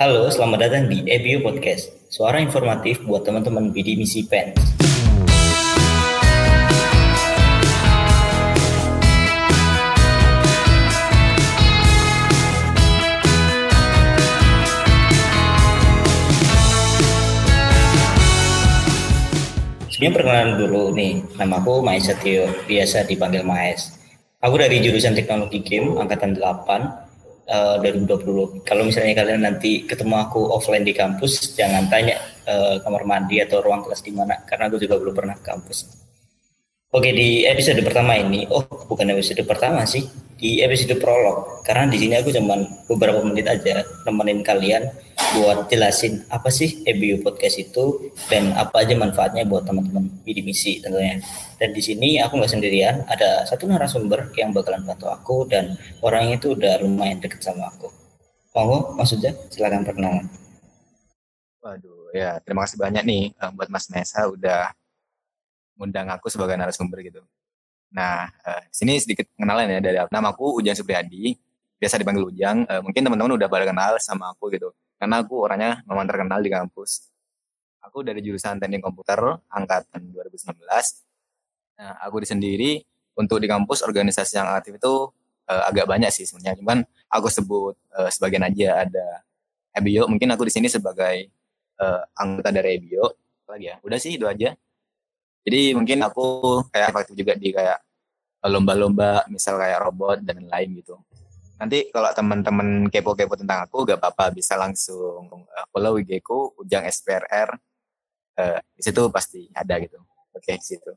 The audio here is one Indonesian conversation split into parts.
Halo, selamat datang di EBU Podcast, suara informatif buat teman-teman BD Misi Pen. Sebelum perkenalan dulu nih, nama aku Maes Setio, biasa dipanggil Maes. Aku dari jurusan Teknologi Game, angkatan 8, uh, 2020. Kalau misalnya kalian nanti ketemu aku offline di kampus, jangan tanya uh, kamar mandi atau ruang kelas di mana, karena aku juga belum pernah ke kampus. Oke, di episode pertama ini, oh bukan episode pertama sih, di episode prolog karena di sini aku cuman beberapa menit aja nemenin kalian buat jelasin apa sih EBU podcast itu dan apa aja manfaatnya buat teman-teman BD misi tentunya. Dan di sini aku nggak sendirian, ada satu narasumber yang bakalan bantu aku dan orangnya itu udah lumayan deket sama aku. Monggo, maksudnya silakan perkenalan. Waduh, ya terima kasih banyak nih eh, buat Mas Nesa udah ngundang aku sebagai narasumber gitu. Nah, uh, sini sedikit pengenalan ya dari aku. Nama aku Ujang Supriyadi, biasa dipanggil Ujang. Uh, mungkin teman-teman udah pada kenal sama aku gitu. Karena aku orangnya memang terkenal di kampus. Aku dari jurusan Teknik Komputer angkatan 2019. Nah, aku di sendiri untuk di kampus organisasi yang aktif itu uh, agak banyak sih sebenarnya. Cuman aku sebut uh, sebagian aja ada EBIO. Mungkin aku di sini sebagai uh, anggota dari EBIO. Lagi ya. Udah sih itu aja. Jadi mungkin aku kayak aktif juga di kayak lomba-lomba misal kayak robot dan lain gitu. Nanti kalau teman-teman kepo-kepo tentang aku gak apa-apa bisa langsung uh, follow IG ku Ujang SPRR. Uh, di situ pasti ada gitu. Oke, di situ.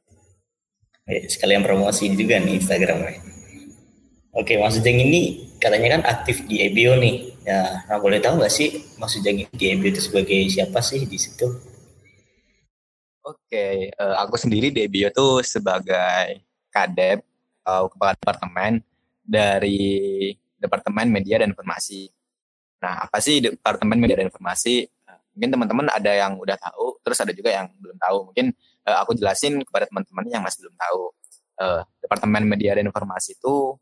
Eh, sekalian promosi juga nih Instagramnya. Oke, Mas Ujang ini katanya kan aktif di EBO nih. Ya, nah boleh tahu nggak sih Mas Ujang di EBO itu sebagai siapa sih di situ? Oke, uh, aku sendiri di Bio tuh sebagai kadep atau kepala departemen dari Departemen Media dan Informasi. Nah, apa sih Departemen Media dan Informasi? Uh, mungkin teman-teman ada yang udah tahu, terus ada juga yang belum tahu. Mungkin uh, aku jelasin kepada teman-teman yang masih belum tahu. Uh, Departemen Media dan Informasi itu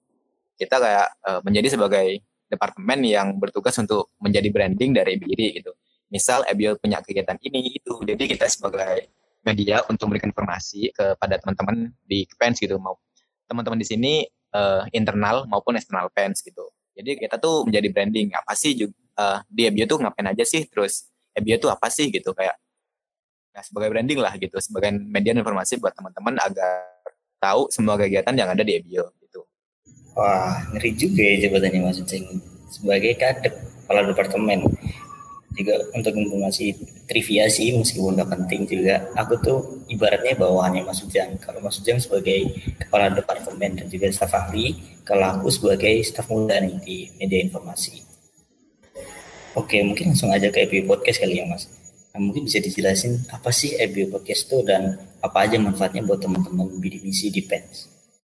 kita kayak uh, menjadi sebagai departemen yang bertugas untuk menjadi branding dari diri gitu. Misal Ebio punya kegiatan ini itu, jadi kita sebagai media untuk memberikan informasi kepada teman-teman di fans gitu mau teman-teman di sini uh, internal maupun eksternal fans gitu. Jadi kita tuh menjadi branding apa sih juga uh, di Ebio tuh ngapain aja sih terus Ebio tuh apa sih gitu kayak nah sebagai branding lah gitu sebagai media informasi buat teman-teman agar tahu semua kegiatan yang ada di Ebio gitu. Wah, ngeri juga ya jabatannya Mas Uceng sebagai kadep kepala departemen juga untuk informasi trivia sih meskipun nggak penting juga aku tuh ibaratnya bawahannya Mas Ujang. Kalau Mas Ujang sebagai kepala departemen dan juga staf ahli kalau aku sebagai staf muda nih di media informasi. Oke mungkin langsung aja ke EBU Podcast kali ya Mas. Nah, mungkin bisa dijelasin apa sih EBU Podcast itu dan apa aja manfaatnya buat teman-teman BD misi di PENS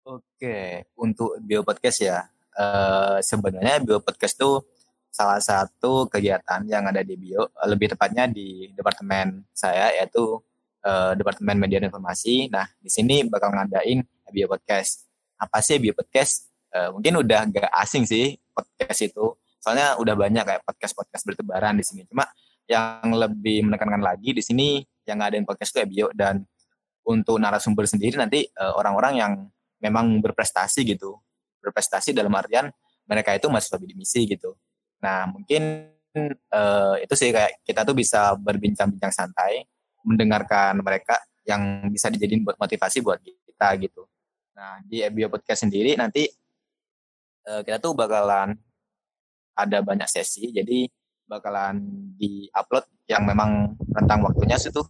Oke, untuk Bio Podcast ya, uh, sebenarnya Bio Podcast tuh salah satu kegiatan yang ada di Bio, lebih tepatnya di departemen saya yaitu uh, Departemen Media dan Informasi. Nah, di sini bakal ngadain Bio Podcast. Apa sih Bio Podcast? Uh, mungkin udah gak asing sih podcast itu. Soalnya udah banyak kayak podcast-podcast bertebaran di sini. Cuma yang lebih menekankan lagi di sini yang ngadain podcast itu Bio dan untuk narasumber sendiri nanti uh, orang-orang yang memang berprestasi gitu. Berprestasi dalam artian mereka itu mahasiswa di misi gitu Nah, mungkin uh, itu sih kayak kita tuh bisa berbincang-bincang santai, mendengarkan mereka yang bisa dijadiin buat motivasi buat kita gitu. Nah, di Ebio Podcast sendiri nanti uh, kita tuh bakalan ada banyak sesi, jadi bakalan di-upload yang memang rentang waktunya itu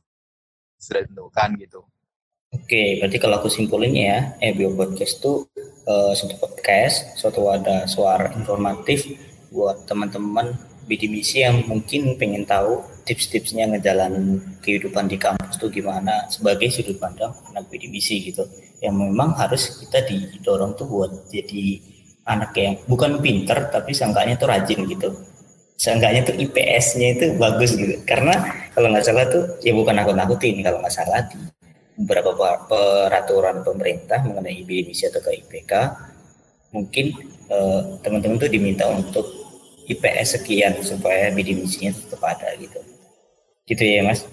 sudah ditentukan gitu. Oke, berarti kalau aku simpulin ya, Ebio Podcast itu uh, suatu podcast, suatu wadah suara informatif buat teman-teman BDMC yang mungkin pengen tahu tips-tipsnya ngejalanin kehidupan di kampus tuh gimana sebagai sudut pandang anak BDMC gitu. Yang memang harus kita didorong tuh buat jadi anak yang bukan pinter tapi sangkanya tuh rajin gitu. Seenggaknya tuh IPS-nya itu bagus gitu. Karena kalau nggak salah tuh ya bukan aku nakutin kalau nggak salah di beberapa peraturan pemerintah mengenai BDMC atau ke IPK mungkin eh, teman-teman tuh diminta untuk IPS sekian supaya bidik misinya tetap ada gitu. Gitu ya mas.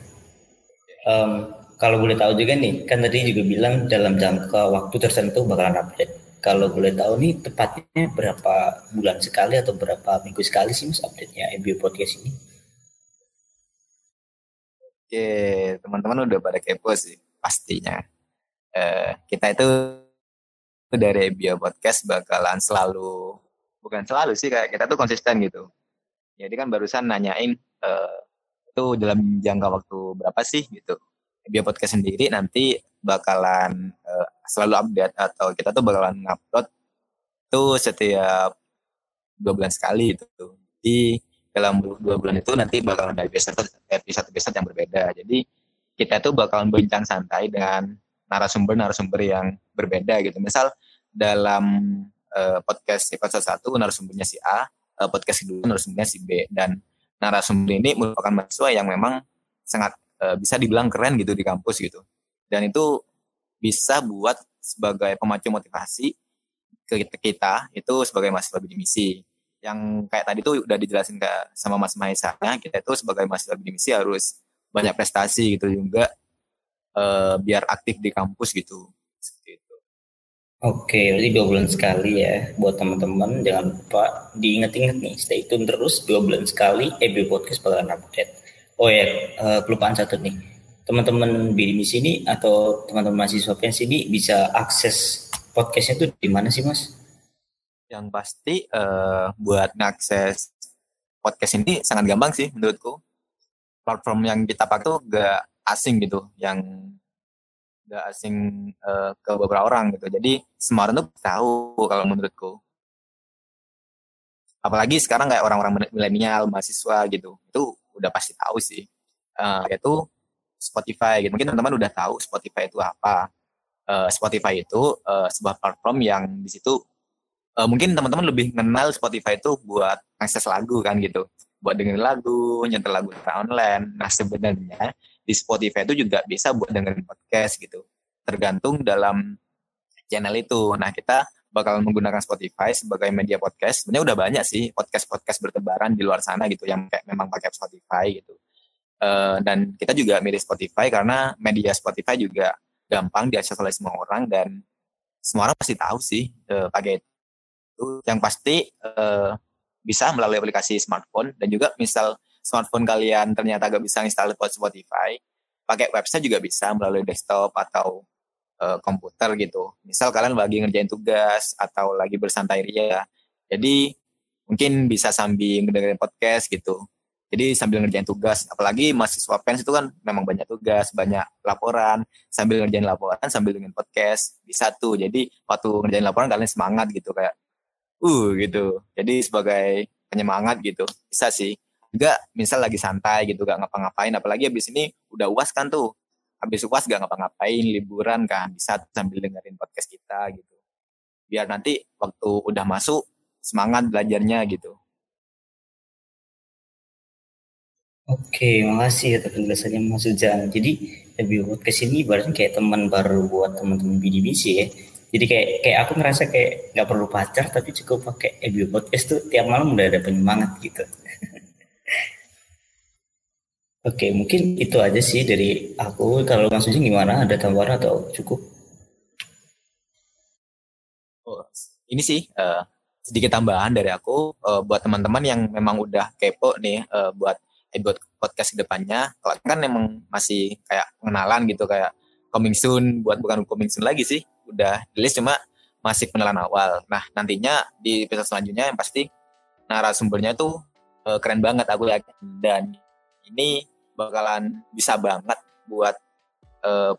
Um, kalau boleh tahu juga nih kan tadi juga bilang dalam jangka waktu tertentu bakalan update. Kalau boleh tahu nih tepatnya berapa bulan sekali atau berapa minggu sekali sih mas update-nya MBO Podcast ini? Oke, teman-teman udah pada kepo sih pastinya. Eh, kita itu dari Bio Podcast bakalan selalu bukan selalu sih kayak kita tuh konsisten gitu. Jadi kan barusan nanyain eh, itu dalam jangka waktu berapa sih gitu. Bio Podcast sendiri nanti bakalan eh, selalu update atau kita tuh bakalan ngupload tuh setiap dua bulan sekali gitu. Di dalam dua bulan itu nanti bakal ada episode episode episode yang berbeda jadi kita tuh bakalan berbincang santai dengan narasumber-narasumber yang berbeda gitu misal dalam uh, podcast episode satu narasumbernya si A uh, podcast kedua narasumbernya si B. Dan narasumber ini merupakan mahasiswa yang memang sangat uh, bisa dibilang keren gitu di kampus gitu. Dan itu bisa buat sebagai pemacu motivasi ke kita itu sebagai mahasiswa bidik misi. Yang kayak tadi tuh udah dijelasin ke sama Mas Mahesa kita itu sebagai mahasiswa bidik misi harus banyak prestasi gitu juga uh, biar aktif di kampus gitu. Seperti itu. Oke, berarti dua bulan sekali ya buat teman-teman jangan lupa diingat-ingat nih stay tune terus dua bulan sekali EB Podcast bakalan update. Oh ya, uh, kelupaan satu nih teman-teman bidik misi ini atau teman-teman mahasiswa pensi ini bisa akses podcastnya tuh di mana sih mas? Yang pasti uh, buat ngakses podcast ini sangat gampang sih menurutku. Platform yang kita pakai tuh gak asing gitu, yang gak asing uh, ke beberapa orang gitu. Jadi semua orang tuh tahu kalau menurutku. Apalagi sekarang kayak orang-orang milenial, mahasiswa gitu, itu udah pasti tahu sih. Uh, yaitu Spotify gitu. Mungkin teman-teman udah tahu Spotify itu apa. Uh, Spotify itu uh, sebuah platform yang di situ uh, mungkin teman-teman lebih kenal Spotify itu buat akses lagu kan gitu buat dengerin lagu nyetel lagu secara online nah sebenarnya di Spotify itu juga bisa buat dengerin podcast gitu. Tergantung dalam channel itu. Nah kita bakal menggunakan Spotify sebagai media podcast. Sebenarnya udah banyak sih podcast podcast bertebaran di luar sana gitu yang kayak memang pakai Spotify gitu. Uh, dan kita juga milih Spotify karena media Spotify juga gampang diakses oleh semua orang dan semua orang pasti tahu sih uh, pakai itu. Yang pasti uh, bisa melalui aplikasi smartphone dan juga misal smartphone kalian ternyata gak bisa install Spotify, pakai website juga bisa melalui desktop atau uh, komputer gitu. Misal kalian lagi ngerjain tugas atau lagi bersantai ria, jadi mungkin bisa sambil mendengarkan podcast gitu. Jadi sambil ngerjain tugas, apalagi mahasiswa pens itu kan memang banyak tugas, banyak laporan, sambil ngerjain laporan, sambil dengan podcast, bisa tuh. Jadi waktu ngerjain laporan kalian semangat gitu kayak uh gitu. Jadi sebagai penyemangat gitu bisa sih. Juga misal lagi santai gitu gak ngapa-ngapain apalagi habis ini udah uas kan tuh. Habis uas gak ngapa-ngapain liburan kan bisa sambil dengerin podcast kita gitu. Biar nanti waktu udah masuk semangat belajarnya gitu. Oke, makasih atas penjelasannya Mas Ujan. Jadi lebih buat ke sini berarti kayak teman baru buat teman-teman BDBC ya jadi kayak kayak aku ngerasa kayak nggak perlu pacar tapi cukup pakai audio podcast tuh tiap malam udah ada penyemangat gitu oke mungkin itu aja sih dari aku. Kalau maksudnya gimana? Ada tambahan atau cukup? Oh, ini sih uh, sedikit tambahan dari aku. Uh, buat teman-teman yang memang udah kepo nih uh, buat buat podcast ke depannya kalau kan emang masih kayak pengenalan gitu kayak coming soon buat bukan coming soon lagi sih udah rilis cuma masih pengenalan awal. Nah, nantinya di episode selanjutnya yang pasti narasumbernya tuh uh, keren banget aku yakin. Dan ini bakalan bisa banget buat uh,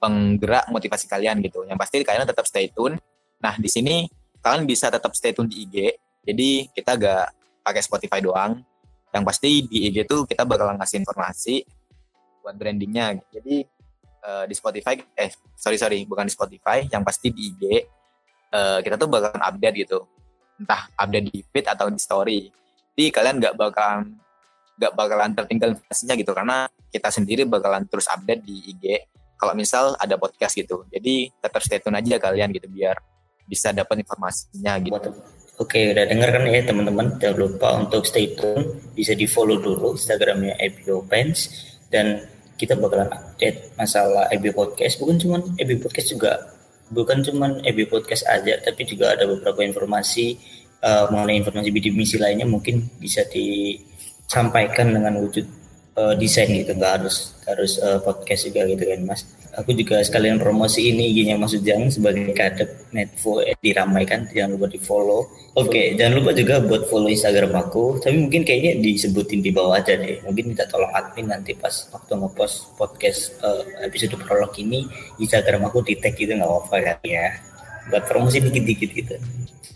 penggerak motivasi kalian gitu. Yang pasti kalian tetap stay tune. Nah, di sini kalian bisa tetap stay tune di IG. Jadi kita gak pakai Spotify doang. Yang pasti di IG tuh kita bakalan ngasih informasi buat brandingnya. Jadi uh, di Spotify eh sorry sorry bukan di Spotify yang pasti di IG uh, eh, kita tuh bakalan update gitu entah update di feed atau di story jadi kalian nggak bakalan nggak bakalan tertinggal informasinya gitu karena kita sendiri bakalan terus update di IG kalau misal ada podcast gitu jadi tetap stay tune aja kalian gitu biar bisa dapat informasinya gitu Oke, udah denger kan ya teman-teman. Jangan lupa untuk stay tune, bisa di follow dulu Instagramnya Ebio Pens dan kita bakalan update masalah Ebio Podcast. Bukan cuma Ebio Podcast juga, bukan cuma Ebio Podcast aja, tapi juga ada beberapa informasi uh, mengenai informasi bidik misi lainnya mungkin bisa disampaikan dengan wujud uh, desain gitu, nggak harus harus uh, podcast juga gitu kan mas. Aku juga sekalian promosi ini IG-nya Mas Ujang sebagai kadep Netfo eh, diramaikan. Jangan lupa di follow oke okay, jangan lupa juga buat follow Instagram aku. Tapi mungkin kayaknya disebutin di bawah aja deh. Mungkin minta tolong admin nanti pas waktu ngepost podcast uh, episode prolog ini Instagram aku di tag gitu nggak apa-apa kan ya buat promosi dikit-dikit gitu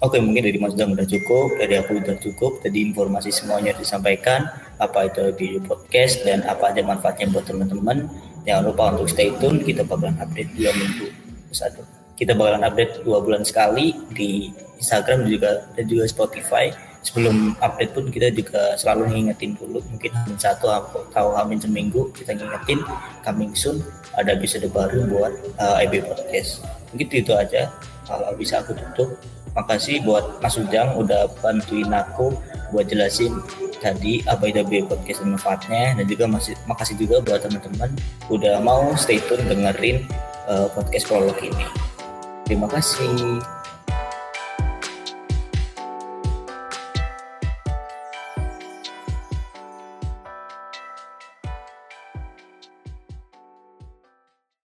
Oke, mungkin dari Mas Dang udah cukup, dari aku udah cukup. Tadi informasi semuanya disampaikan, apa itu video podcast dan apa aja manfaatnya buat teman-teman. Jangan lupa untuk stay tune, kita bakalan update dua minggu satu. Kita bakalan update dua bulan sekali di Instagram juga dan juga Spotify. Sebelum update pun kita juga selalu ngingetin dulu, mungkin hamin satu atau hamin seminggu kita ngingetin coming soon ada episode baru buat uh, IB Podcast. Mungkin itu aja. Kalau bisa aku tutup makasih buat Mas Ujang udah bantuin aku buat jelasin tadi apa itu bio podcast dan manfaatnya dan juga masih makasih juga buat teman-teman udah mau stay tune dengerin uh, podcast prolog ini. Terima kasih.